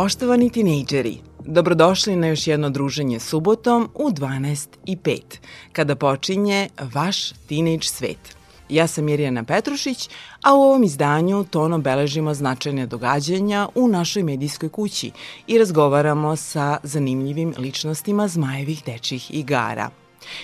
Poštovani tinejdžeri, dobrodošli na još jedno druženje subotom u 12 i 5, kada počinje vaš tinejdž svet. Ja sam Mirjana Petrušić, a u ovom izdanju tono beležimo značajne događanja u našoj medijskoj kući i razgovaramo sa zanimljivim ličnostima zmajevih dečih igara.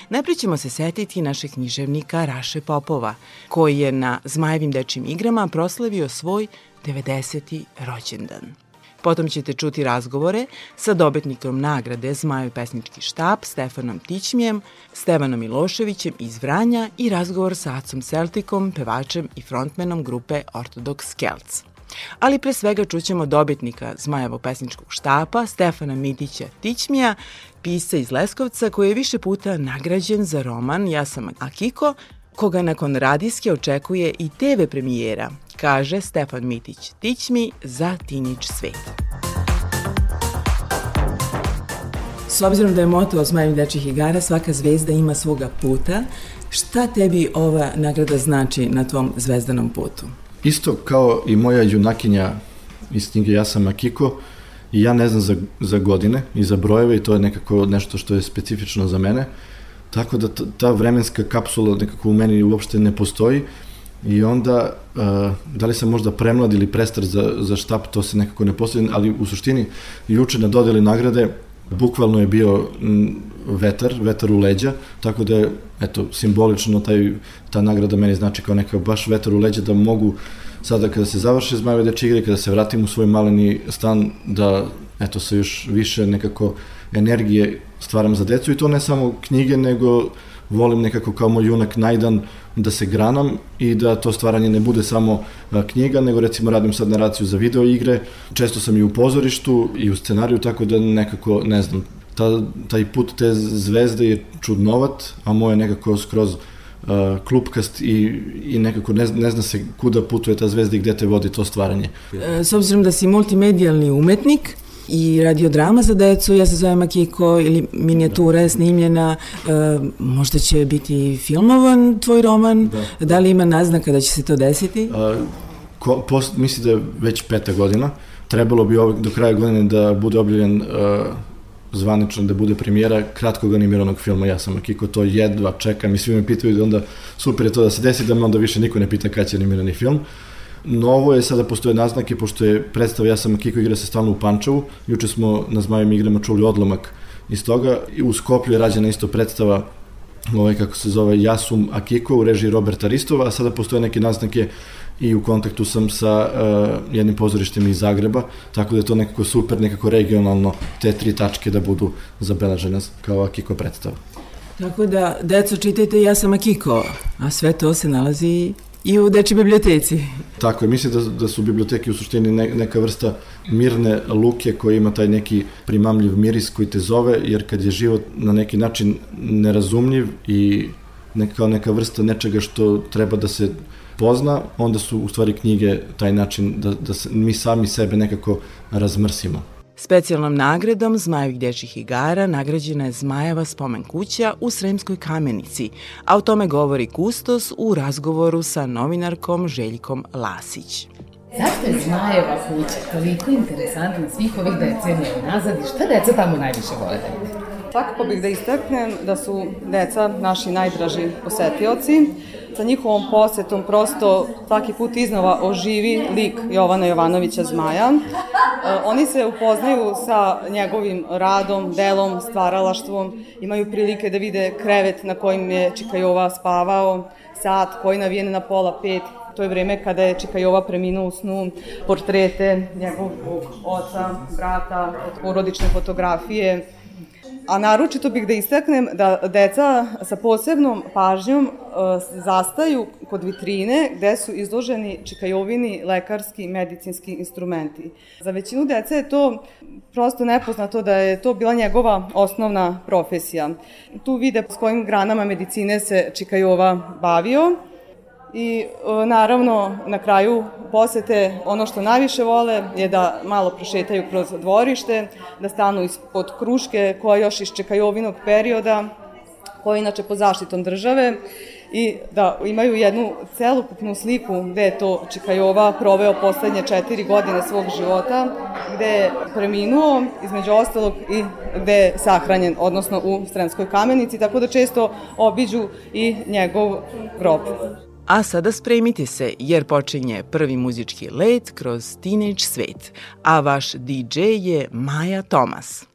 Najprije ćemo se setiti našeg književnika Raše Popova, koji je na Zmajevim dečim igrama proslavio svoj 90. rođendan. Potom ćete čuti razgovore sa dobitnikom nagrade Zmajev pesnički štab Stefanom Tićmijem, Stevanom Miloševićem iz Vranja i razgovor sa Acom Celtikom, pevačem i frontmenom grupe Orthodox Celts. Ali pre svega čućemo dobitnika Zmajevog pesničkog štapa Stefana Mitića Tićmija, pisa iz Leskovca koji je više puta nagrađen za roman Ja sam Akiko, koga nakon radijske očekuje i TV premijera, kaže Stefan Mitić Tićmi za Tinić svet. S obzirom da je moto Osmajim dečih igara svaka zvezda ima svoga puta, šta tebi ova nagrada znači na tvom zvezdanom putu? Isto kao i moja junakinja iz knjige Ja sam Akiko, i ja ne znam za, za godine i za brojeve i to je nekako nešto što je specifično za mene. Tako da ta vremenska kapsula nekako u meni uopšte ne postoji i onda uh, da li sam možda premlad ili prestar za, za štap, to se nekako ne postoji, ali u suštini juče na dodeli nagrade bukvalno je bio vetar, vetar u leđa, tako da je, eto, simbolično taj, ta nagrada meni znači kao neka baš vetar u leđa da mogu sada kada se završe Zmajeve deče igre, kada se vratim u svoj maleni stan, da eto sa još više nekako energije stvaram za decu i to ne samo knjige, nego volim nekako kao moj junak najdan da se granam i da to stvaranje ne bude samo knjiga, nego recimo radim sad naraciju za video igre, često sam i u pozorištu i u scenariju, tako da nekako, ne znam, ta, taj put te zvezde je čudnovat, a moje nekako skroz uh, klupkast i, i nekako ne, ne zna se kuda putuje ta zvezda i gde te vodi to stvaranje. E, s obzirom da si multimedijalni umetnik, i radiodrama za decu, ja se zovem Akiko, ili minijatura je snimljena, e, možda će biti filmovan tvoj roman, da. da li ima naznaka da će se to desiti? A, ko, post, misli da je već peta godina, trebalo bi ovog, do kraja godine da bude objavljen uh, zvanično da bude premijera kratkog animiranog filma Ja sam Akiko, to jedva čekam i svi me pitaju da onda super je to da se desi, da me onda više niko ne pita kada će animirani film. Uh, Novo je sada postoje naznake, pošto je predstava Ja sam Kiko igra se stalno u Pančevu. Juče smo na Zmajim igrama čuli odlomak iz toga. I u Skoplju je rađena isto predstava ovaj, kako se zove Jasum Akiko u režiji Roberta Ristova, a sada postoje neke naznake i u kontaktu sam sa uh, jednim pozorištem iz Zagreba, tako da je to nekako super, nekako regionalno te tri tačke da budu zabeležene kao Akiko predstava. Tako da, deco, čitajte Ja sam Akiko, a sve to se nalazi i u deči biblioteci. Tako je, mislim da, da su biblioteke u suštini ne, neka vrsta mirne luke koja ima taj neki primamljiv miris koji te zove, jer kad je život na neki način nerazumljiv i neka, neka vrsta nečega što treba da se pozna, onda su u stvari knjige taj način da, da se, mi sami sebe nekako razmrsimo. Specijalnom nagradom Zmajevih dečih igara nagrađena je Zmajeva spomen kuća u Sremskoj kamenici, a o tome govori Kustos u razgovoru sa novinarkom Željkom Lasić. Zašto je Zmajeva kuća toliko interesantna svih ovih decenija nazad i šta deca tamo najviše vole da vide? Svakako bih da istaknem da su deca naši najdraži posetioci. Sa njihovom posetom prosto svaki put iznova oživi lik Jovana Jovanovića Zmaja. E, oni se upoznaju sa njegovim radom, delom, stvaralaštvom, imaju prilike da vide krevet na kojim je Čika Jova spavao, sat koji navijen na pola pet, to je vreme kada je Čika Jova preminuo u snu, portrete njegovog oca, brata, porodične fotografije, A naročito bih da istaknem da deca sa posebnom pažnjom e, zastaju kod vitrine gde su izloženi čikajovini lekarski i medicinski instrumenti. Za većinu dece je to prosto nepoznato da je to bila njegova osnovna profesija. Tu vide s kojim granama medicine se Čikajova bavio i e, naravno na kraju posete ono što najviše vole je da malo prošetaju kroz dvorište, da stanu ispod kruške koja još iz čekajovinog perioda, koja je inače pod zaštitom države i da imaju jednu celokupnu sliku gde je to Čikajova proveo poslednje četiri godine svog života, gde je preminuo, između ostalog, i gde je sahranjen, odnosno u Sremskoj kamenici, tako da često obiđu i njegov grob. A sada spremite se jer počinje prvi muzički let kroz Teenage svet, a vaš DJ je Maja Tomas.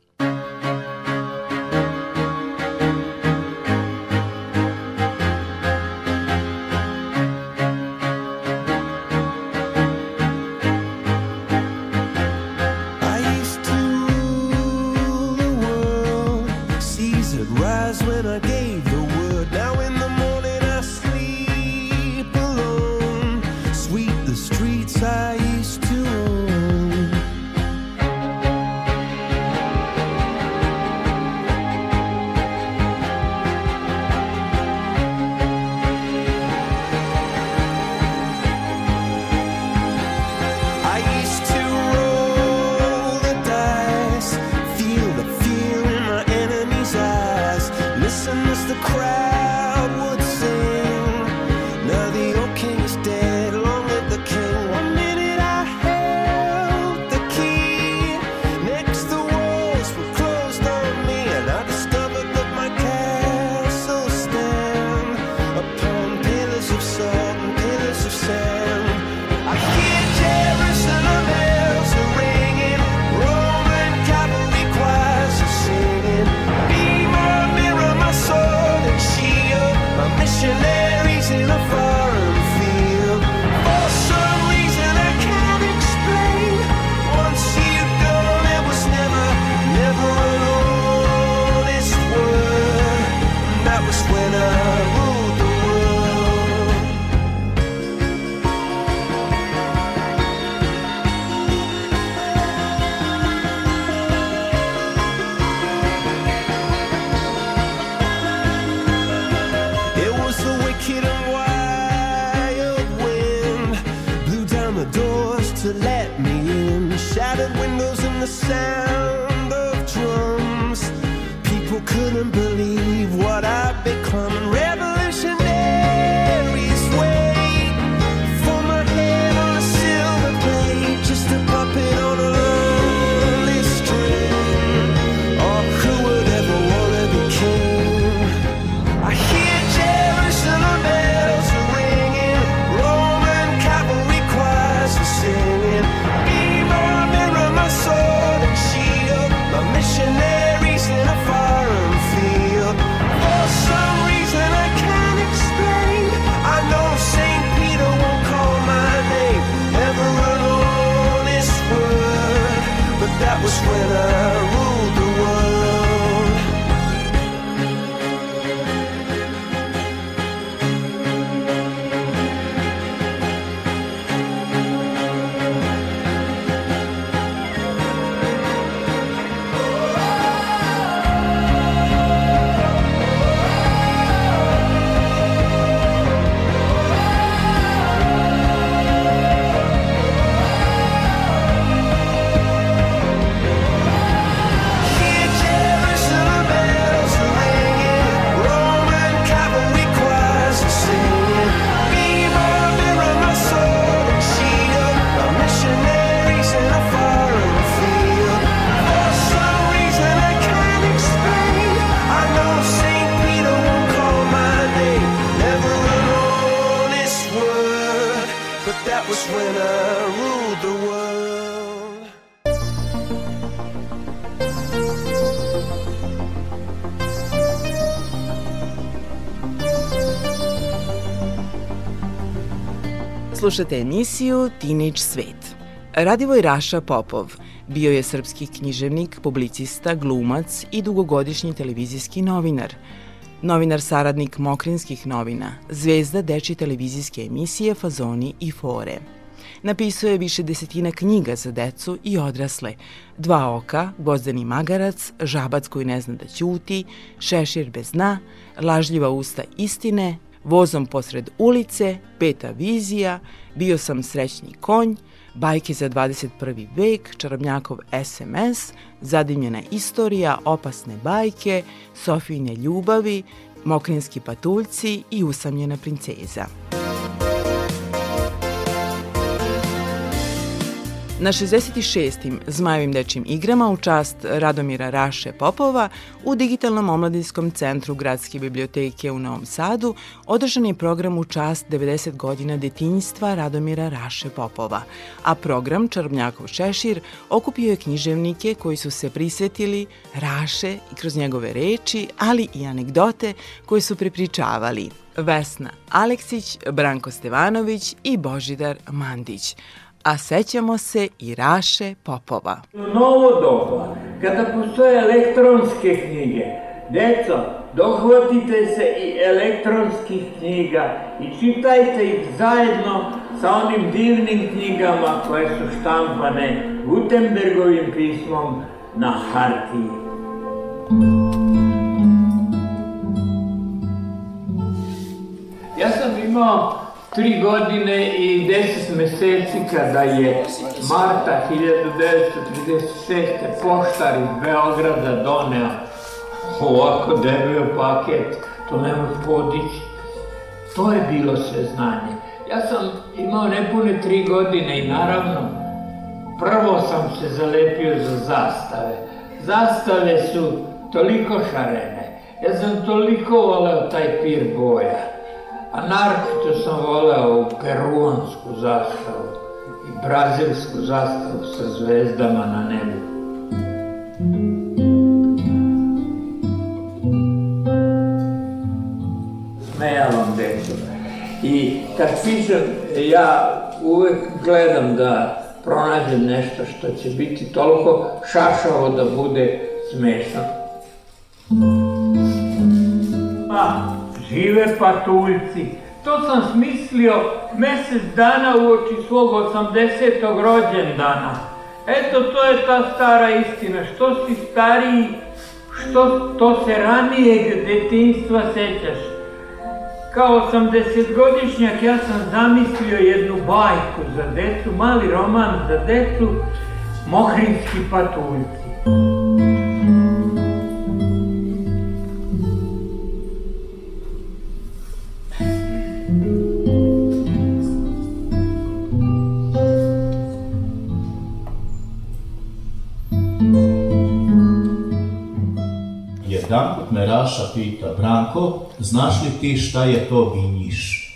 myself Slušate emisiju Teenage Svet. Radivoj Raša Popov, Bio je srpski književnik, publicista, glumac i dugogodišnji televizijski novinar. Novinar saradnik Mokrinskih novina, zvezda deči televizijske emisije Fazoni i Fore. Napisao je više desetina knjiga za decu i odrasle. Dva oka, Gvozdeni magarac, Žabac koji ne zna da ćuti, Šešir bez dna, Lažljiva usta istine, Vozom posred ulice, Peta vizija, Bio sam srećni konj, Bajke za 21. vek, Čarobnjakov SMS, Zadimljena istorija, Opasne bajke, Sofijine ljubavi, Mokrinski patuljci i Usamljena princeza. Na 66. Zmajevim dečim igrama u čast Radomira Raše Popova u Digitalnom omladinskom centru Gradske biblioteke u Novom Sadu održan je program u čast 90 godina detinjstva Radomira Raše Popova, a program Čarobnjakov Šešir okupio je književnike koji su se prisvetili Raše i kroz njegove reči, ali i anegdote koje su prepričavali Vesna Aleksić, Branko Stevanović i Božidar Mandić a sećamo se i Raše Popova. Novo doba, kada postoje elektronske knjige, deco, dohvatite se i elektronskih knjiga i čitajte ih zajedno sa onim divnim knjigama koje su štampane Gutenbergovim pismom na hartiji. Ja sam imao tri godine i deset meseci kada je marta 1936. poštar iz Beograda doneo ovako debel paket, to ne može podići. To je bilo sve znanje. Ja sam imao nepune tri godine i naravno prvo sam se zalepio za zastave. Zastave su toliko šarene. Ja sam toliko voleo taj pir boja. A naročito sam voleo peruansku zastavu i brazilsku zastavu sa zvezdama na nebu. Smejavam decu. I kad pišem, ja uvek gledam da pronađem nešto što će biti toliko šašavo da bude smešno. Pa, žive patuljci. To sam smislio mesec dana u oči svog 80. rođendana. Eto, to je ta stara istina. Što si stariji, što to se ranijeg detinstva sećaš. Kao 80-godišnjak ja sam zamislio jednu bajku za decu, mali roman za decu, Mohrinski patuljci. Raša pita, Branko, znaš li ti šta je to vinjiš?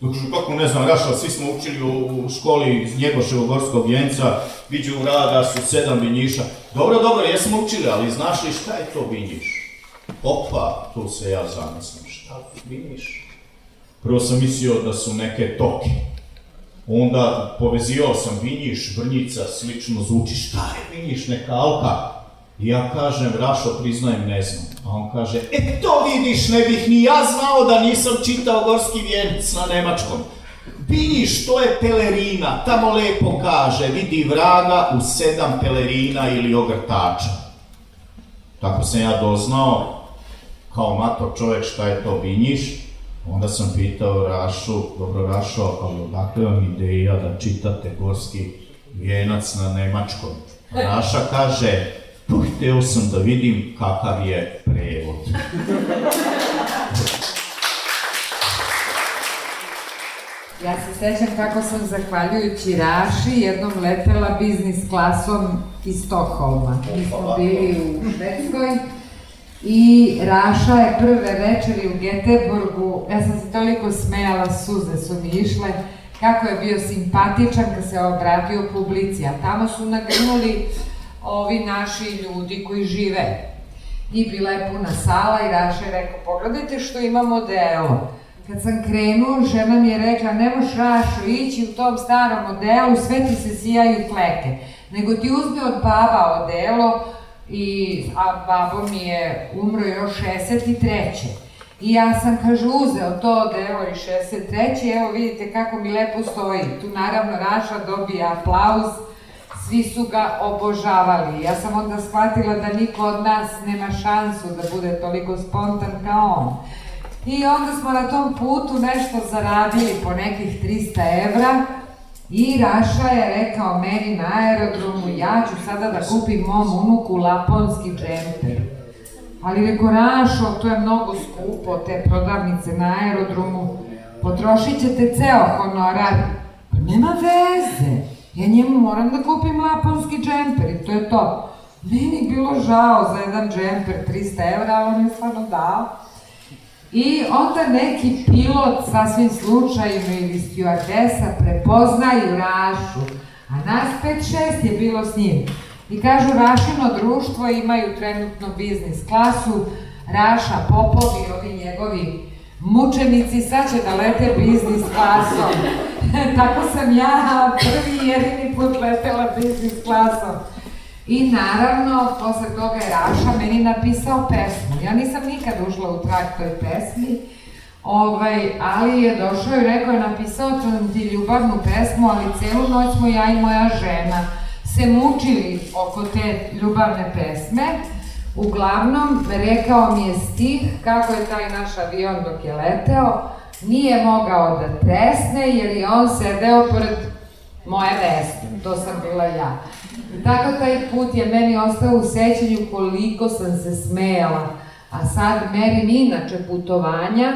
Kažu, kako ne znam, Raša, svi smo učili u, u školi iz Njegoševog gorskog vjenca, viđu u rada su sedam vinjiša. Dobro, dobro, jesmo učili, ali znaš li šta je to vinjiš? Opa, tu se ja zamislim, šta vinjiš? Prvo sam mislio da su neke toke. Onda povezivao sam vinjiš, vrnjica, slično zvuči, šta je vinjiš, neka alka? Ja kažem, Rašo, priznajem, ne znam. A on kaže, e to vidiš, ne bih ni ja znao da nisam čitao Gorski vjenc na nemačkom. Vidiš, to je pelerina, tamo lepo kaže, vidi vraga u sedam pelerina ili ogrtača. Tako sam ja doznao, kao mator čovjek, šta je to vinjiš? Onda sam pitao Rašu, dobro Rašo, ali odakle vam ideja da čitate Gorski vijenac na nemačkom? Raša kaže, hteo sam da vidim kakav je prevod. Ja se sećam kako sam zahvaljujući Raši jednom letela biznis klasom iz Stokholma. Mi smo bili u Švedskoj i Raša je prve večeri u Geteborgu, ja sam se toliko smejala, suze su mi išle, kako je bio simpatičan kad se obradio publici, a tamo su nagrnuli ovi naši ljudi koji žive. I bila je puna sala i Raša je rekao, pogledajte što imamo delo. kad sam krenuo, žena mi je rekla, ne moš Rašo ići u tom starom odelu, sve ti se sijaju fleke, nego ti uzme od baba odelo, i, a babo mi je umro još 63. I ja sam, kaže, uzeo to odelo i 63. Evo vidite kako mi lepo stoji. Tu naravno Raša dobija aplauz, svi su ga obožavali. Ja sam onda shvatila da niko od nas nema šansu da bude toliko spontan kao on. I onda smo na tom putu nešto zaradili po nekih 300 evra i Raša je rekao meni na aerodromu ja ću sada da kupim mom unuku laponski džemper. Ali reko Rašo, to je mnogo skupo, te prodavnice na aerodromu, potrošit ćete ceo honorar. Pa nema veze, ja njemu moram da kupim laponski džemper i to je to. Meni bilo žao za jedan džemper 300 evra, on je stvarno dao. I onda neki pilot sasvim slučajno ili stewardesa prepoznaju Rašu, a nas 5-6 je bilo s njim. I kažu Rašino društvo imaju trenutno biznis klasu, Raša Popov i ovi njegovi mučenici sad će da lete biznis klasom. Tako sam ja prvi jedini put letela biznis klasom. I naravno, posle toga je Raša meni napisao pesmu. Ja nisam nikad ušla u trag toj pesmi, ovaj, ali je došao i rekao je napisao sam ti ljubavnu pesmu, ali celu noć smo ja i moja žena se mučili oko te ljubavne pesme. Uglavnom, rekao mi je stih kako je taj naš avion dok je leteo, nije mogao da tresne jer je on sedeo pored moje veste. To sam bila ja. Tako taj put je meni ostao u sećanju koliko sam se smejala. A sad merim inače putovanja,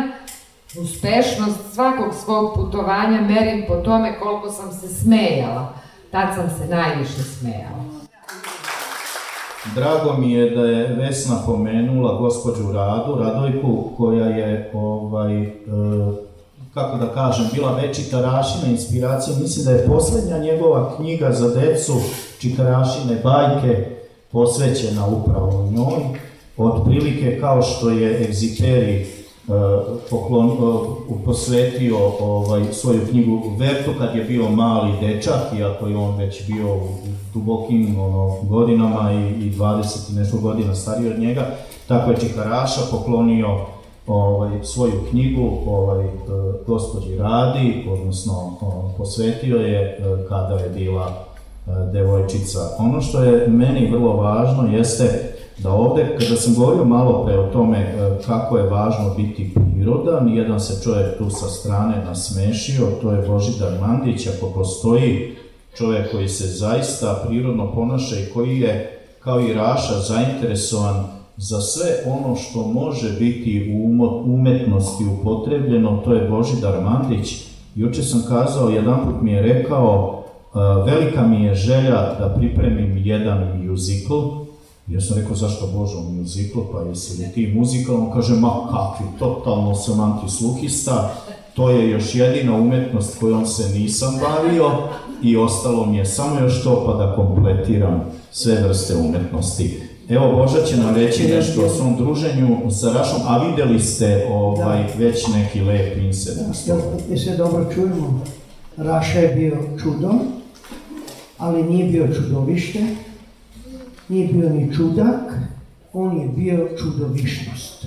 uspešnost svakog svog putovanja merim po tome koliko sam se smejala. Tad sam se najviše smejala. Drago mi je da je Vesna pomenula gospođu Radu, Radojku, koja je ovaj, e, kako da kažem, bila večita Rašina inspiracija. Mislim da je poslednja njegova knjiga za decu, Čikarašine bajke, posvećena upravo njoj. Otprilike kao što je Egziteri poklon, uh, posvetio ovaj, svoju knjigu Vertu kad je bio mali dečak, iako je on već bio u dubokim ono, godinama i, i 20 i nešto godina stariji od njega, tako je Čikaraša poklonio ovaj, svoju knjigu ovaj, e, gospođi Radi, odnosno posvetio je e, kada je bila e, devojčica. Ono što je meni vrlo važno jeste da ovde, kada sam govorio malo pre o tome kako je važno biti prirodan, jedan se čovjek tu sa strane nasmešio, to je Božidar Mandić, ako postoji čovjek koji se zaista prirodno ponaša i koji je, kao i Raša, zainteresovan za sve ono što može biti u umetnosti upotrebljeno, to je Božidar Mandić. Juče sam kazao, jedan put mi je rekao, velika mi je želja da pripremim jedan muzikl. Ja sam rekao, zašto Božo muzikl, pa jesi li ti muzikal? On kaže, ma kakvi, totalno sam antisluhista, to je još jedina umetnost kojom se nisam bavio i ostalo mi je samo još to pa da kompletiram sve vrste umetnosti. Evo, Boža će nam reći nešto o svom druženju sa Rašom, a videli ste ovaj, da. već neki lep incident. Da, mi se dobro čujemo. Raša je bio čudo, ali nije bio čudovište, nije bio ni čudak, on je bio čudovišnost.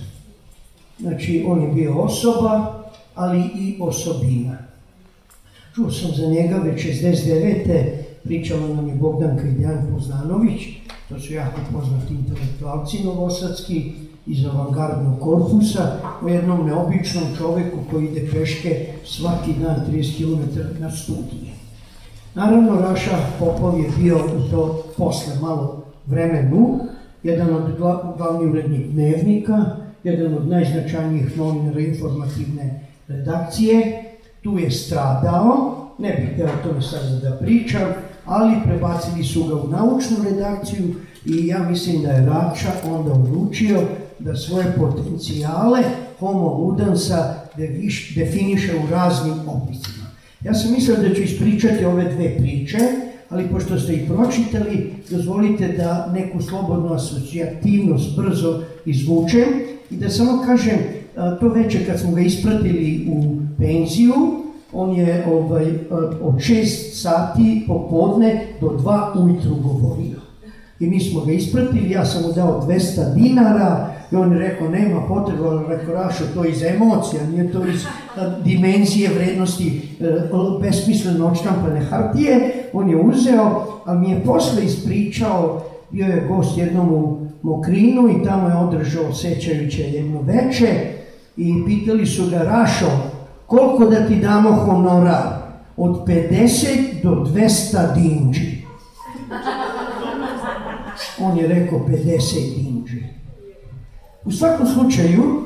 Znači, on je bio osoba, ali i osobina. Čuo sam za njega već 69. pričala nam je Bogdanka i Dejan Poznanović, to su jako poznati intelektualci novosadski iz avangardnog korpusa, o jednom neobičnom čoveku koji ide peške svaki dan 30 km na studije. Naravno, Raša Popov je bio u to posle malo vremenu, jedan od glavnih urednih dnevnika, jedan od najznačajnijih novinara informativne redakcije, tu je stradao, ne bih hteo tome sad da pričam, ali prebacili su ga u naučnu redakciju i ja mislim da je Rača onda odlučio da svoje potencijale homo ludansa definiše u raznim oblicima. Ja sam mislio da ću ispričati ove dve priče, ali pošto ste ih pročitali, dozvolite da neku slobodnu asocijativnost brzo izvučem i da samo kažem to veče kad smo ga ispratili u penziju, on je ovaj, od 6 sati popodne do 2 ujutru govorio. I mi smo ga ispratili, ja sam mu dao 200 dinara i on je rekao nema potreba, ali rekao Rašo, to iz emocija, nije to iz dimenzije vrednosti e, besmisleno odštampane hartije. On je uzeo, ali mi je posle ispričao, bio je gost jednom u Mokrinu i tamo je održao sećajuće jedno veče i pitali su ga Rašo, koliko da ti damo honorar? Od 50 do 200 dinđi. On je rekao 50 dinđi. U svakom slučaju,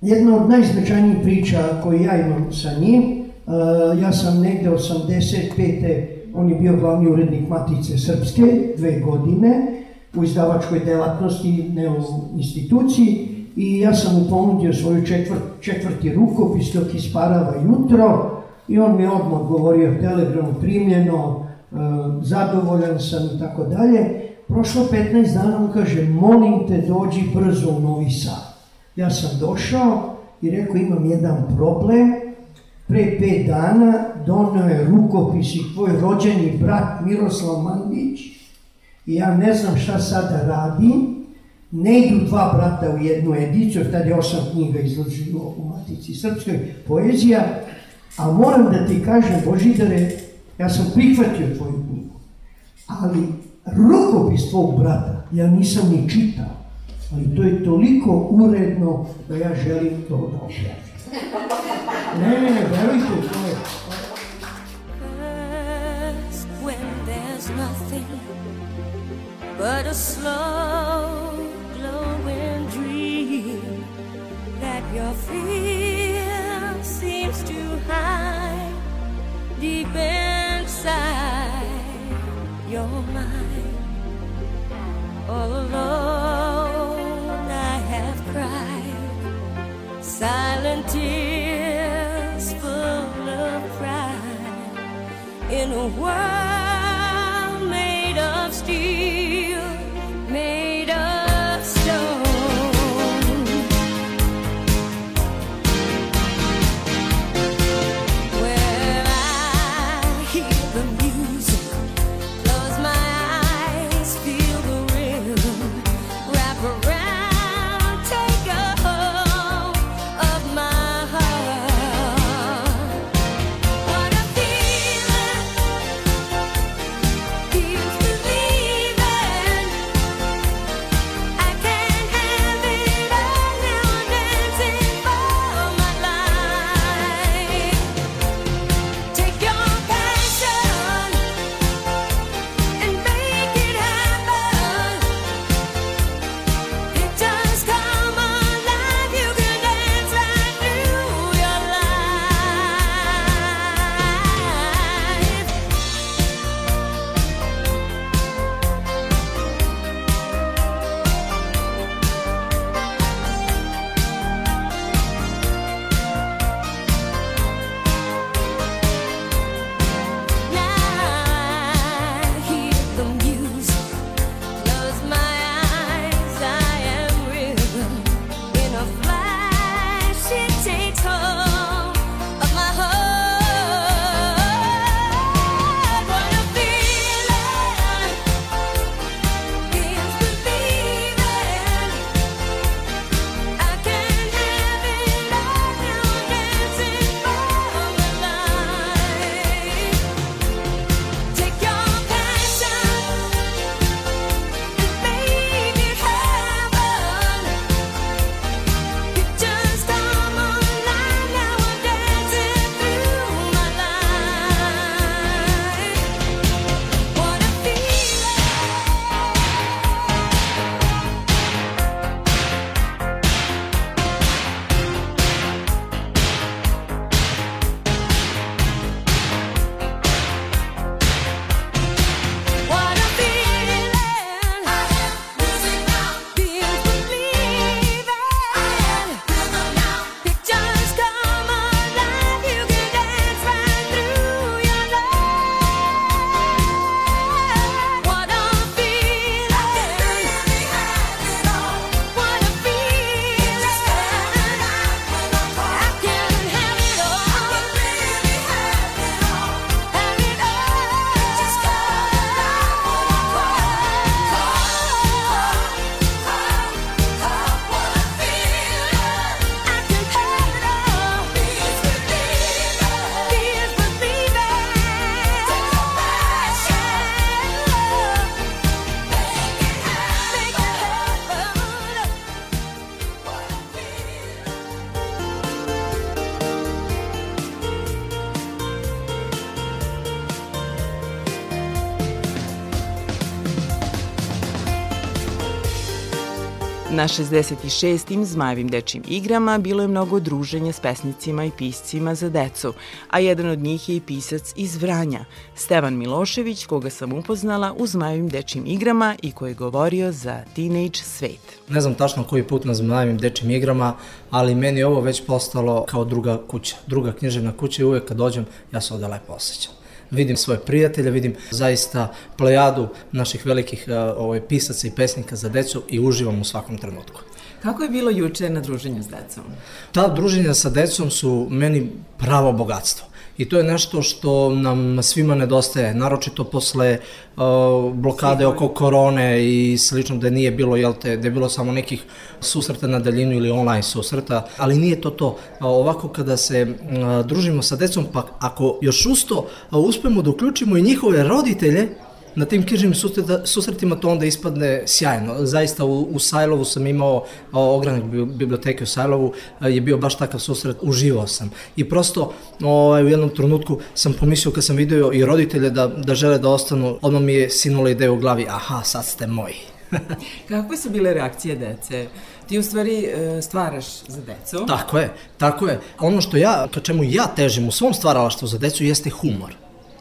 jedna od najznačajnijih priča koju ja imam sa njim, uh, ja sam negde 85. On je bio glavni urednik Matice Srpske dve godine u izdavačkoj delatnosti, ne u instituciji, i ja sam mu ponudio svoju četvrt, četvrti rukopis dok isparava jutro i on mi odmah govorio telegram primljeno, e, zadovoljan sam i tako dalje. Prošlo 15 dana, on kaže, molim te dođi brzo u Novi Sad. Ja sam došao i rekao, imam jedan problem, pre pet dana donio je rukopis i tvoj rođeni brat Miroslav Mandić. I ja ne znam šta sada radim, ne idu dva brata u jednu ediciju, jer tada je osam knjiga izložilo u Matici Srpskoj, poezija, a moram da ti kažem, Božidare, ja sam prihvatio tvoju knjigu, ali rukopis tvog brata ja nisam ni čitao, ali to je toliko uredno da ja želim to da objavim. Ne, ne, ne, verujte, to but a slow glowing dream that your fear Na 66. Zmajevim dečim igrama bilo je mnogo druženja s pesnicima i piscima za decu, a jedan od njih je i pisac iz Vranja, Stevan Milošević, koga sam upoznala u Zmajevim dečim igrama i koji je govorio za Teenage svet. Ne znam tačno koji put na zmajevim dečim igrama, ali meni je ovo već postalo kao druga kuća, druga književna kuća i uvek kad dođem ja se ovde lepo osjećam. Vidim svoje prijatelje, vidim zaista plejadu naših velikih uh, ovaj, pisaca i pesnika za decu i uživam u svakom trenutku. Kako je bilo juče na druženju s decom? Ta druženja sa decom su meni pravo bogatstvo. I to je nešto što nam svima nedostaje, naročito posle uh, blokade oko korone i slično, da nije bilo, jel te, da je bilo samo nekih susreta na daljinu ili online susreta, ali nije to to. Ovako kada se uh, družimo sa decom, pa ako još usto uh, uspemo da uključimo i njihove roditelje, na tim knjižnim susretima to onda ispadne sjajno. Zaista u, u Sajlovu sam imao ogranak biblioteke u Sajlovu, je bio baš takav susret, uživao sam. I prosto ovaj, u jednom trenutku sam pomislio kad sam video i roditelje da, da žele da ostanu, odmah mi je sinula ideja u glavi, aha, sad ste moji. Kakve su bile reakcije dece? Ti u stvari e, stvaraš za decu. Tako je, tako je. Ono što ja, ka čemu ja težim u svom stvaralaštvu za decu jeste humor.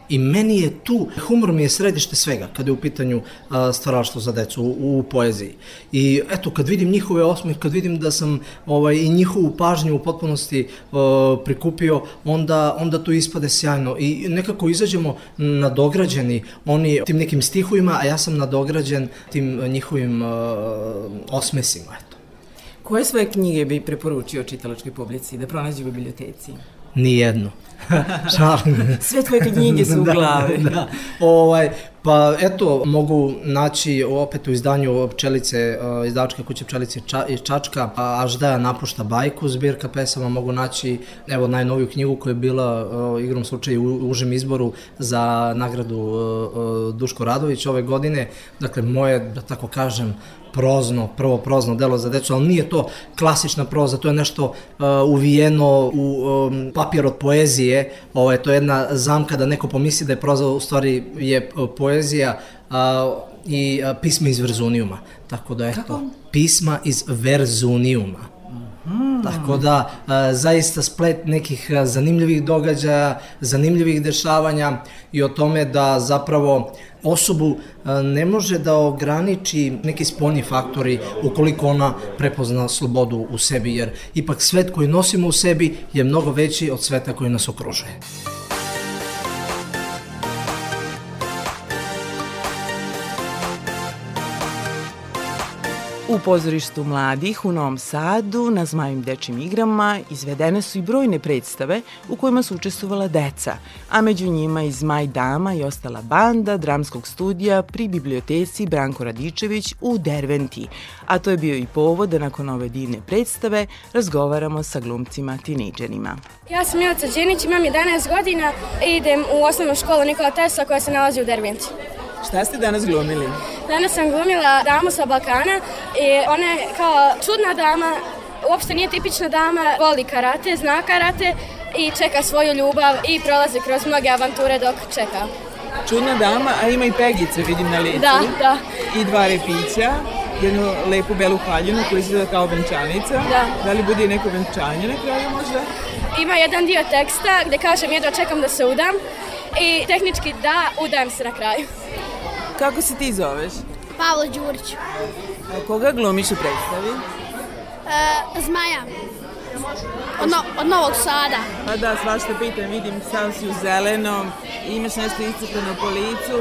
I meni je tu, humor mi je središte svega kada je u pitanju a, stvaralaštvo za decu u, u poeziji. I eto, kad vidim njihove osmeh, kad vidim da sam ovaj, i njihovu pažnju u potpunosti a, prikupio, onda, onda to ispade sjajno. I nekako izađemo nadograđeni oni tim nekim stihovima, a ja sam nadograđen tim njihovim a, osmesima. Eto. Koje svoje knjige bi preporučio čitalačkoj publici da pronađe u biblioteci? Nijedno. Šalim. Sve tvoje knjige su u glavi. da, da. Ovaj, pa eto, mogu naći opet u izdanju Pčelice, uh, izdavačke kuće Pčelice Ča, iz Čačka, Aždaja napušta bajku, zbirka pesama, mogu naći evo najnoviju knjigu koja je bila uh, igrom slučaju u užem izboru za nagradu uh, Duško Radović ove godine. Dakle, moje, da tako kažem, prozno, prvo prozno delo za decu, ali nije to klasična proza, to je nešto uh, uvijeno u um, papir od poezije, ovaj, to je jedna zamka da neko pomisli da je proza u stvari je poezija uh, i uh, pisma iz Verzunijuma. Tako da eto, Kako? pisma iz Verzunijuma. Hmm. Tako da, a, zaista splet nekih a, zanimljivih događaja, zanimljivih dešavanja i o tome da zapravo osobu a, ne može da ograniči neki spoljni faktori ukoliko ona prepozna slobodu u sebi, jer ipak svet koji nosimo u sebi je mnogo veći od sveta koji nas okružuje. U pozorištu mladih u Novom Sadu na Zmajim dečim igrama izvedene su i brojne predstave u kojima su učestvovala deca, a među njima i Zmaj Dama i ostala banda dramskog studija pri biblioteci Branko Radičević u Derventi, a to je bio i povod da nakon ove divne predstave razgovaramo sa glumcima tinejdžerima. Ja sam Milica Đenić, imam 11 godina i idem u osnovnu školu Nikola Tesla koja se nalazi u Derventi. Šta ste danas glumili? Danas sam glumila damu sa Balkana i ona je kao čudna dama, uopšte nije tipična dama, voli karate, zna karate i čeka svoju ljubav i prolazi kroz mnoge avanture dok čeka. Čudna dama, a ima i pegice, vidim na licu. Da, da. I dva repića, jednu lepu belu haljinu koja izgleda kao venčanica. Da. Da li bude neko venčanje na kraju možda? Ima jedan dio teksta gde kažem jedva čekam da se udam i tehnički da, udajem se na kraju. Kako se ti zoveš? Pavlo Đurić. A koga glumiš u predstavi? E, zmaja. Od, no, od Novog Sada. Pa da, svašta pitam, vidim, sam si u zelenom, imaš nešto iscrpano po licu.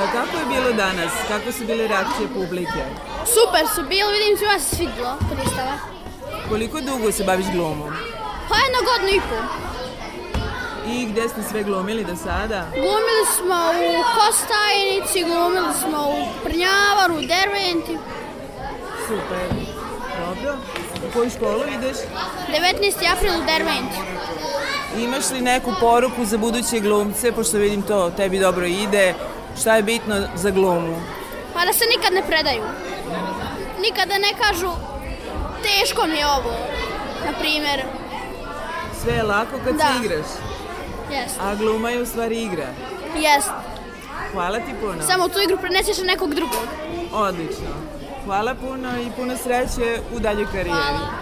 A kako je bilo danas? Kako su bile reakcije publike? Super su bili, vidim se svidilo predstava. Koliko dugo se baviš glumom? Pa jedno godinu i pol. I gde ste sve glumili do sada? Glumili smo u Kostajnici, glumili smo u Prnjavaru, u Derventi. Super. Dobro. U koju školu ideš? 19. april u Derventi. Imaš li neku poruku za buduće glumce, pošto vidim to tebi dobro ide, šta je bitno za glumu? Pa da se nikad ne predaju. Nikada ne kažu teško mi je ovo, na primjer. Sve je lako kad Da. se igraš, Jest. a gluma je u stvari igra. Jest. Hvala ti puno. Samo tu igru preneseš na nekog drugog. Odlično. Hvala puno i puno sreće u daljoj karijeri. Ooh,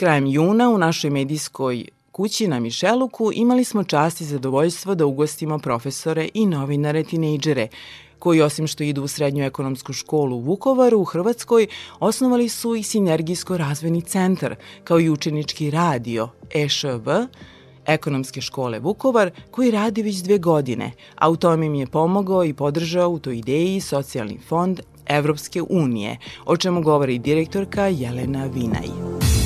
Krajem juna u našoj medijskoj kući na Mišeluku imali smo čast i zadovoljstvo da ugostimo profesore i novinare tinejdžere, koji osim što idu u srednju ekonomsku školu u Vukovaru u Hrvatskoj, osnovali su i Sinergijsko razvojni centar, kao i učenički radio EŠV, Ekonomske škole Vukovar, koji radi već dve godine, a u tome im je pomogao i podržao u toj ideji Socijalni fond Evropske unije, o čemu govori direktorka Jelena Vinaj.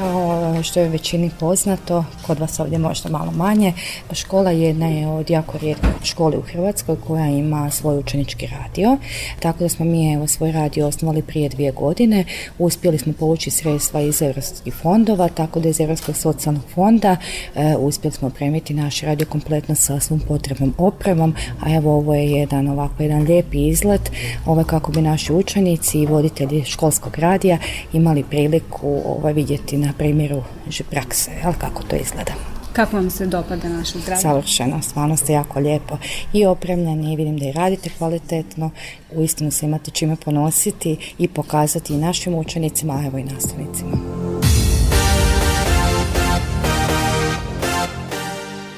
Kao što je većini poznato, kod vas ovdje možda malo manje, škola jedna je od jako rijetkih škole u Hrvatskoj koja ima svoj učenički radio. Tako da smo mi evo svoj radio osnovali prije dvije godine. Uspjeli smo povući sredstva iz europskih fondova, tako da iz Europskog socijalnog fonda e, uspjeli smo opremiti naš radio kompletno sa svom potrebnom opremom, a evo ovo je jedan ovako jedan lijepi izlet ovaj, kako bi naši učenici i voditelji školskog radija imali priliku ovaj, vidjeti na primjeru ži- prakse, jel, kako to izgleda. Kako vam se dopada naše zdravlje? Savršeno, stvarno ste jako lijepo i opremljeni i vidim da i radite kvalitetno, uistinu se imate čime ponositi i pokazati i našim učenicima, a evo i nastavnicima.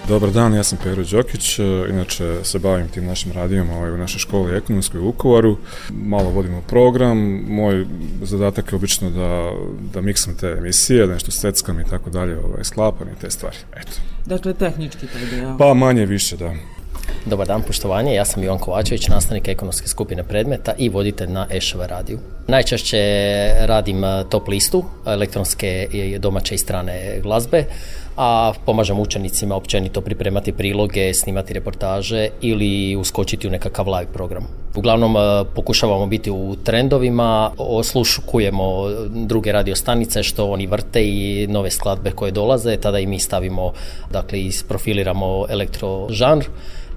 Dobar dan, ja sam Pero Đokić, e, inače se bavim tim našim radijom ovaj, u našoj školi ekonomskoj u Vukovaru. Malo vodimo program, moj zadatak je obično da, da miksam te emisije, da nešto seckam i tako dalje, ovaj, sklapam i te stvari. Eto. Dakle, tehnički taj deo. Pa manje više, da. Dobar dan, poštovanje. Ja sam Ivan Kovačević, nastavnik ekonomske skupine predmeta i voditelj na Ešv radiju. Najčešće radim eh, top listu elektronske i domaće i strane glazbe, a pomažem učenicima općenito pripremati priloge, snimati reportaže ili uskočiti u nekakav live program. Uglavnom eh, pokušavamo biti u trendovima, osluškujemo druge radio stanice što oni vrte i nove skladbe koje dolaze, tada i mi stavimo, dakle isprofiliramo elektrožanr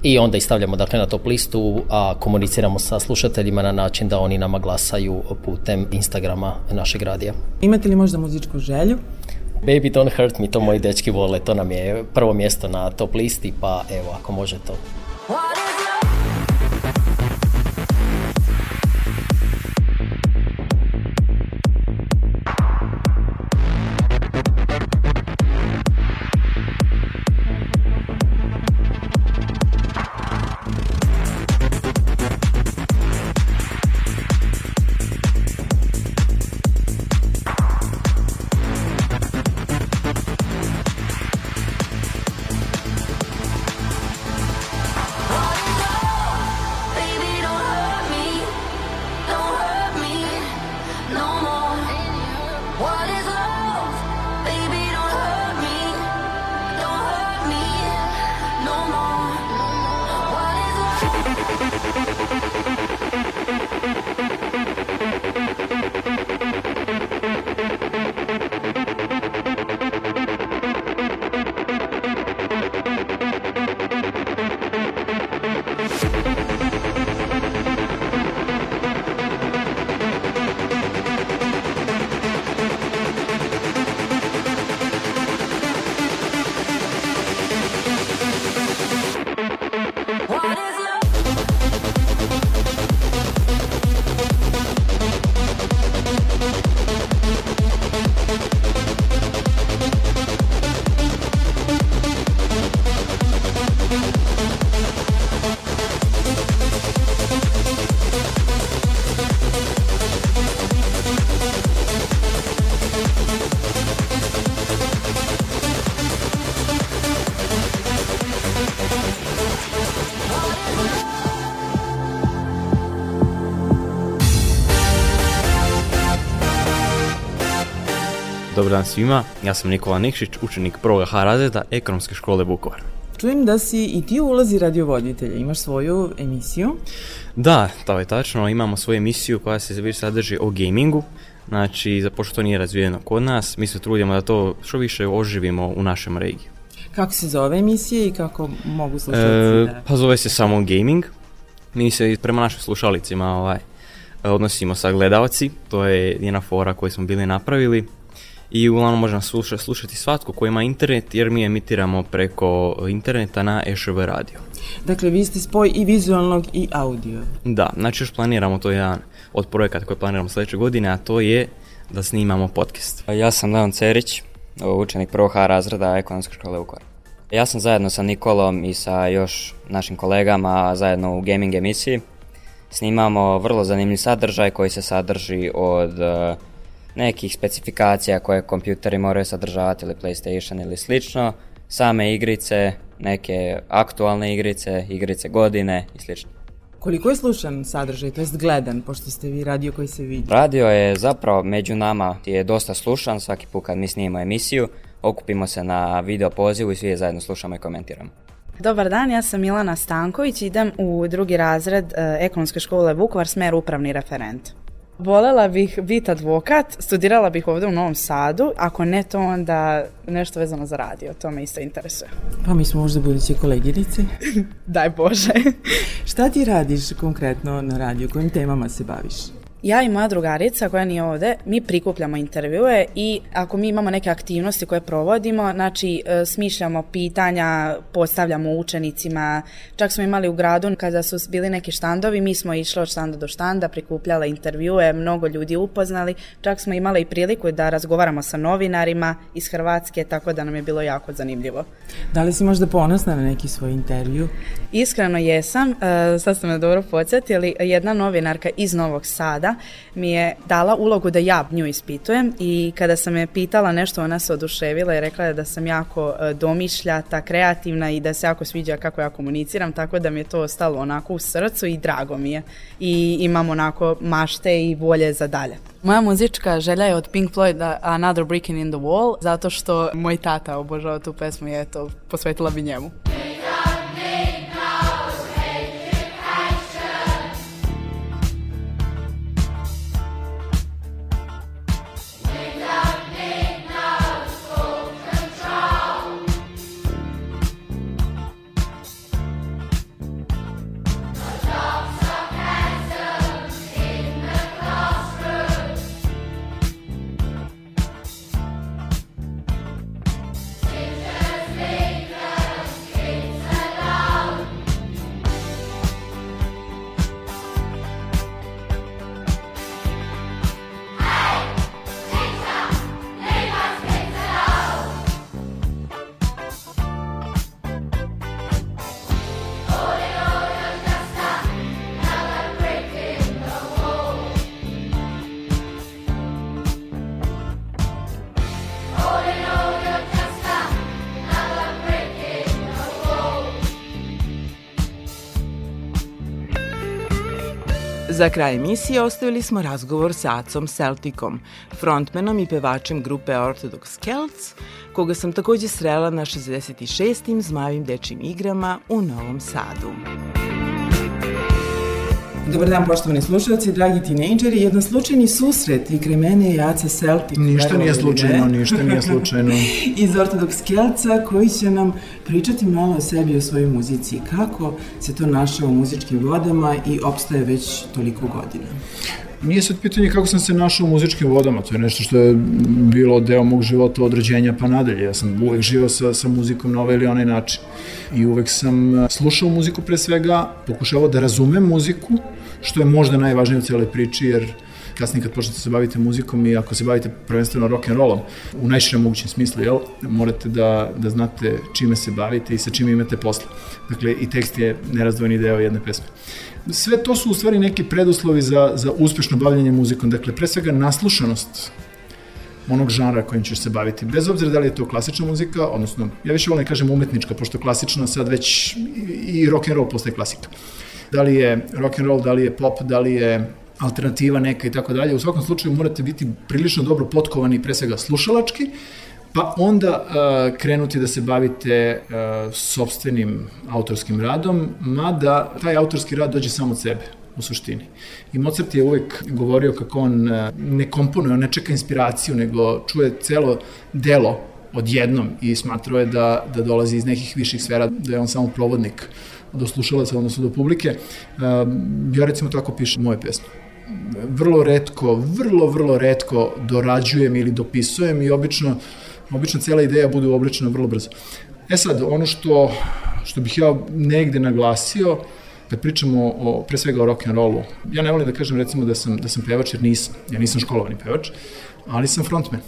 i onda ih stavljamo dakle na top listu, a komuniciramo sa slušateljima na način da oni nama glasaju putem Instagrama našeg radija. Imate li možda muzičku želju? Baby Don't Hurt Me, to moji dečki vole, to nam je prvo mjesto na top listi, pa evo, ako može to. Dan svima, ja sam Nikola Nikšić, učenik prvog H razreda Ekonomske škole Vukovar. Čujem da si i ti ulazi radiovoditelja, imaš svoju emisiju. Da, to je tačno, imamo svoju emisiju koja se više sadrži o gamingu, znači, za pošto to nije razvijeno kod nas, mi se trudimo da to što više oživimo u našem regiji. Kako se zove emisija i kako mogu slušati? E, pa zove se samo gaming, mi se prema našim slušalicima ovaj, odnosimo sa gledalci, to je jedna fora koju smo bili napravili, i uglavnom može nas sluša, slušati svatko ko ima internet jer mi emitiramo preko interneta na EŠV radio. Dakle, vi ste spoj i vizualnog i audio. Da, znači još planiramo, to je jedan od projekata koje planiramo sljedeće godine, a to je da snimamo podcast. Ja sam Leon Cerić, učenik prvog H razreda ekonomske škole Vukovar. Ja sam zajedno sa Nikolom i sa još našim kolegama zajedno u gaming emisiji. Snimamo vrlo zanimljiv sadržaj koji se sadrži od uh, nekih specifikacija koje kompjuteri moraju sadržavati ili PlayStation ili slično, same igrice, neke aktualne igrice, igrice godine i slično. Koliko je slušan sadržaj, to jest gledan, pošto ste vi radio koji se vidi? Radio je zapravo među nama je dosta slušan, svaki put kad mi snimamo emisiju, okupimo se na video pozivu i svi je zajedno slušamo i komentiramo. Dobar dan, ja sam Milana Stanković, idem u drugi razred e, ekonomske škole Vukovar, smer upravni referent. Volela bih biti advokat, studirala bih ovdje u Novom Sadu, ako ne to onda nešto vezano za radio, to me isto interesuje. Pa mi smo možda budući koleginice. Daj Bože. Šta ti radiš konkretno na radiju, kojim temama se baviš? Ja i moja drugarica koja nije ovdje, mi prikupljamo intervjue i ako mi imamo neke aktivnosti koje provodimo, znači e, smišljamo pitanja, postavljamo učenicima, čak smo imali u gradu kada su bili neki štandovi, mi smo išli od štanda do štanda, prikupljala intervjue, mnogo ljudi upoznali, čak smo imali i priliku da razgovaramo sa novinarima iz Hrvatske, tako da nam je bilo jako zanimljivo. Da li si možda ponosna na neki svoj intervju? Iskreno jesam, e, sad ste me dobro podsjetili, jedna novinarka iz Novog Sada Mi je dala ulogu da ja nju ispitujem i kada sam je pitala nešto ona se oduševila i rekla je da sam jako e, domišljata, kreativna i da se jako sviđa kako ja komuniciram, tako da mi je to ostalo onako u srcu i drago mi je. I imam onako mašte i volje za dalje. Moja muzička želja je od Pink Floyda Another Brick in the Wall, zato što moj tata obožava tu pesmu i eto, posvetila bi njemu. Za kraj emisije ostavili smo razgovor sa Acom Celticom, frontmenom i pevačem grupe Orthodox Celts, koga sam takođe srela na 66. zmajim dečim igrama u Novom Sadu. Dobar dan, poštovani slušalci, dragi tinejdžeri. Jedan slučajni susret i kre mene je Aca Celtic. Ništa nije slučajno, ne. ništa nije slučajno. Iz Ortodoks Kelca koji će nam pričati malo o sebi i o svojoj muzici. Kako se to našao u muzičkim vodama i opstaje već toliko godina? Nije sad pitanje kako sam se našao u muzičkim vodama, to je nešto što je bilo deo mog života od rođenja pa nadalje. Ja sam uvek živao sa, sa muzikom na ovaj ili onaj način. I uvek sam e, slušao muziku pre svega, pokušavao da razumem muziku, što je možda najvažnije u celoj priči, jer kasnije kad počnete se bavite muzikom i ako se bavite prvenstveno rock and rollom u najširem mogućem smislu, jel, morate da, da znate čime se bavite i sa čime imate posla. Dakle, i tekst je nerazdvojni deo jedne pesme. Sve to su u stvari neki preduslovi za, za uspešno bavljanje muzikom. Dakle, pre svega naslušanost onog žanra kojim ćeš se baviti. Bez obzira da li je to klasična muzika, odnosno, ja više volim da kažem umetnička, pošto klasična sad već i, rock and roll postaje klasika. Da li je rock and roll, da li je pop, da li je alternativa neka i tako dalje. U svakom slučaju morate biti prilično dobro potkovani pre svega slušalački, pa onda uh, krenuti da se bavite uh, sobstvenim autorskim radom, mada taj autorski rad dođe samo od sebe u suštini. I Mozart je uvek govorio kako on uh, ne komponuje, on ne čeka inspiraciju, nego čuje celo delo odjednom i smatrao je da, da dolazi iz nekih viših sfera, da je on samo provodnik do slušalaca, odnosno do publike. Uh, ja recimo tako pišem moje pesme vrlo redko, vrlo, vrlo redko dorađujem ili dopisujem i obično, obično cela ideja bude uobličena vrlo brzo. E sad, ono što, što bih ja negde naglasio, kad pričamo o, pre svega o rock and rollu, ja ne volim da kažem recimo da sam, da sam pevač jer nisam, ja nisam školovani pevač, ali sam frontman.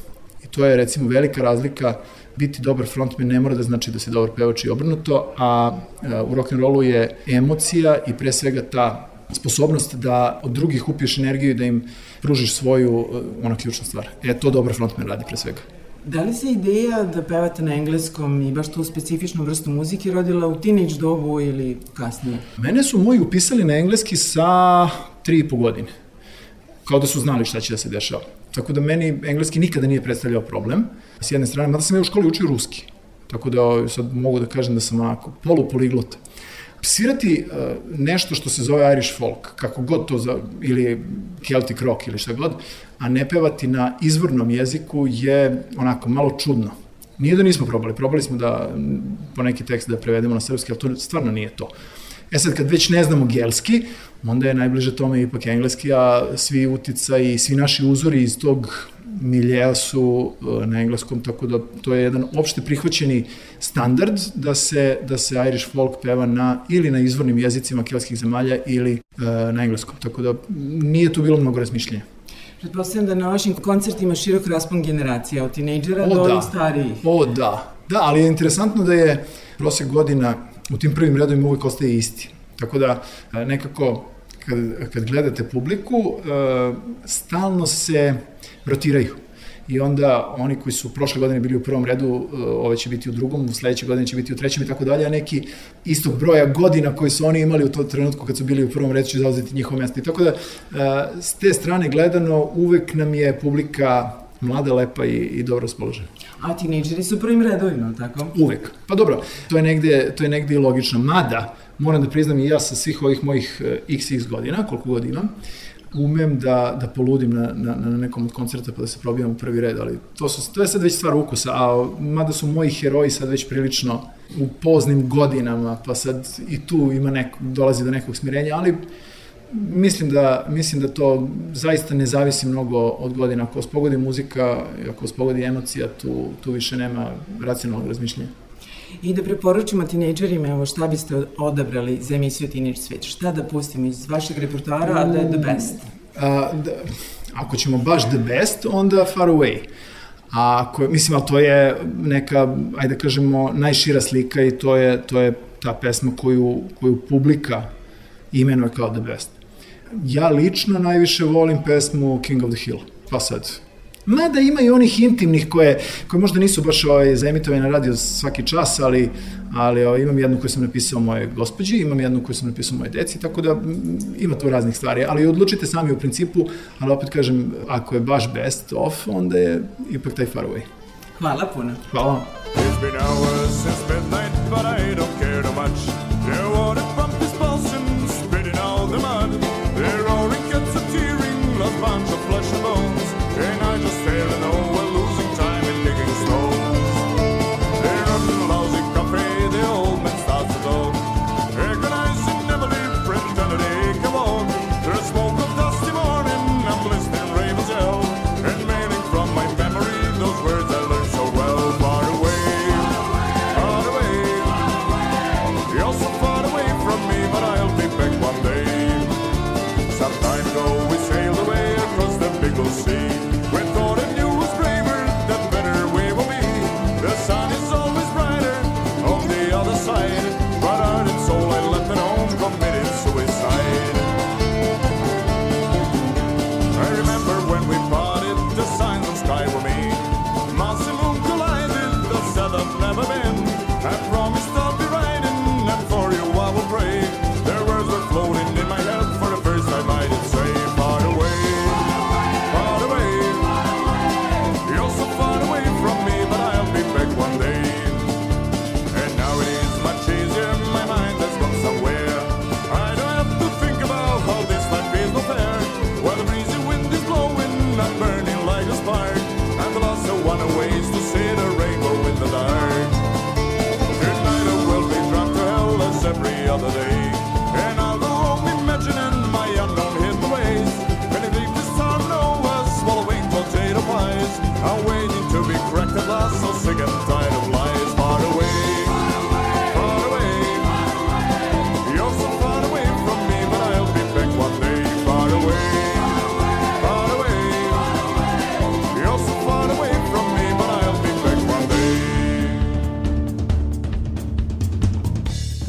I to je recimo velika razlika biti dobar frontman ne mora da znači da si dobar pevač i obrnuto, a, u rock and rollu je emocija i pre svega ta sposobnost da od drugih upiješ energiju i da im pružiš svoju, uh, ona ključna stvar. E, to dobar frontman radi pre svega. Da li se ideja da pevate na engleskom i baš tu specifičnu vrstu muzike rodila u teenage dobu ili kasnije? Mene su moji upisali na engleski sa tri i po godine. Kao da su znali šta će da se dešava. Tako da meni engleski nikada nije predstavljao problem. S jedne strane, mada sam ja u školi učio ruski. Tako da sad mogu da kažem da sam onako polupoliglot svirati uh, nešto što se zove Irish folk, kako god to za, ili Celtic rock ili šta god, a ne pevati na izvornom jeziku je onako malo čudno. Nije da nismo probali, probali smo da po neki tekst da prevedemo na srpski, ali to stvarno nije to. E sad, kad već ne znamo gelski, onda je najbliže tome ipak engleski, a svi utica i svi naši uzori iz tog miljeja su e, na engleskom, tako da to je jedan opšte prihvaćeni standard da se, da se Irish folk peva na, ili na izvornim jezicima kelskih zemalja ili e, na engleskom, tako da nije tu bilo mnogo razmišljenja. Pretpostavljam da na vašim koncertima širok raspon generacija, od tinejdžera O, do da. starijih. O, da. Da, ali je interesantno da je prosek godina u tim prvim redovima uvek ostaje isti. Tako da, e, nekako, kad, kad gledate publiku, stalno se rotiraju. I onda oni koji su prošle godine bili u prvom redu, uh, ove će biti u drugom, u sledeće godine će biti u trećem i tako dalje, a neki istog broja godina koji su oni imali u tom trenutku kad su bili u prvom redu će zauzeti njihovo mesto. I tako da, uh, s te strane gledano, uvek nam je publika mlada, lepa i, i dobro raspoložena. A tinejdžeri su u prvim redovima, tako? Uvek. Pa dobro, to je negde, to je negde i logično. Mada, moram da priznam i ja sa svih ovih mojih xx godina, koliko god imam, umem da, da poludim na, na, na nekom od koncerta pa da se probijam u prvi red, ali to, su, to je sad već stvar ukusa, a mada su moji heroji sad već prilično u poznim godinama, pa sad i tu ima neko, dolazi do nekog smirenja, ali mislim da, mislim da to zaista ne zavisi mnogo od godina. Ako vas muzika, ako vas emocija, tu, tu više nema racionalnog razmišljenja. I da preporučimo tinejdžerima, evo šta biste odabrali za emisiju Teenage Svet? Šta da pustimo iz vašeg repertoara, a da je the best? A, da, ako ćemo baš the best, onda Far Away. A ako, mislim, ali to je neka, ajde da kažemo, najšira slika i to je, to je ta pesma koju, koju publika imenuje kao the best. Ja lično najviše volim pesmu King of the Hill. Pa sad, Mada ima i onih intimnih koje, koje možda nisu baš ovaj, zaemitovane na radio svaki čas, ali, ali ovaj, imam jednu koju sam napisao moje gospođi, imam jednu koju sam napisao moje deci, tako da m, ima tu raznih stvari. Ali odlučite sami u principu, ali opet kažem, ako je baš best of, onda je ipak taj far away. Hvala puno. Hvala. It's been hours since midnight, but I don't care too much.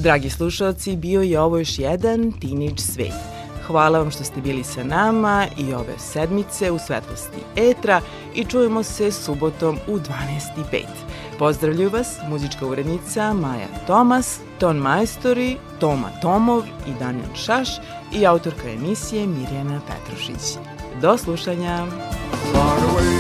Dragi slušalci, bio je ovo još jedan Teenage Svet. Hvala vam što ste bili sa nama i ove sedmice u svetlosti Etra i čujemo se subotom u 12.05. Pozdravljuju vas muzička urednica Maja Tomas, ton majstori Toma Tomov i Daniel Šaš i autorka emisije Mirjana Petrušić. Do slušanja! Far away,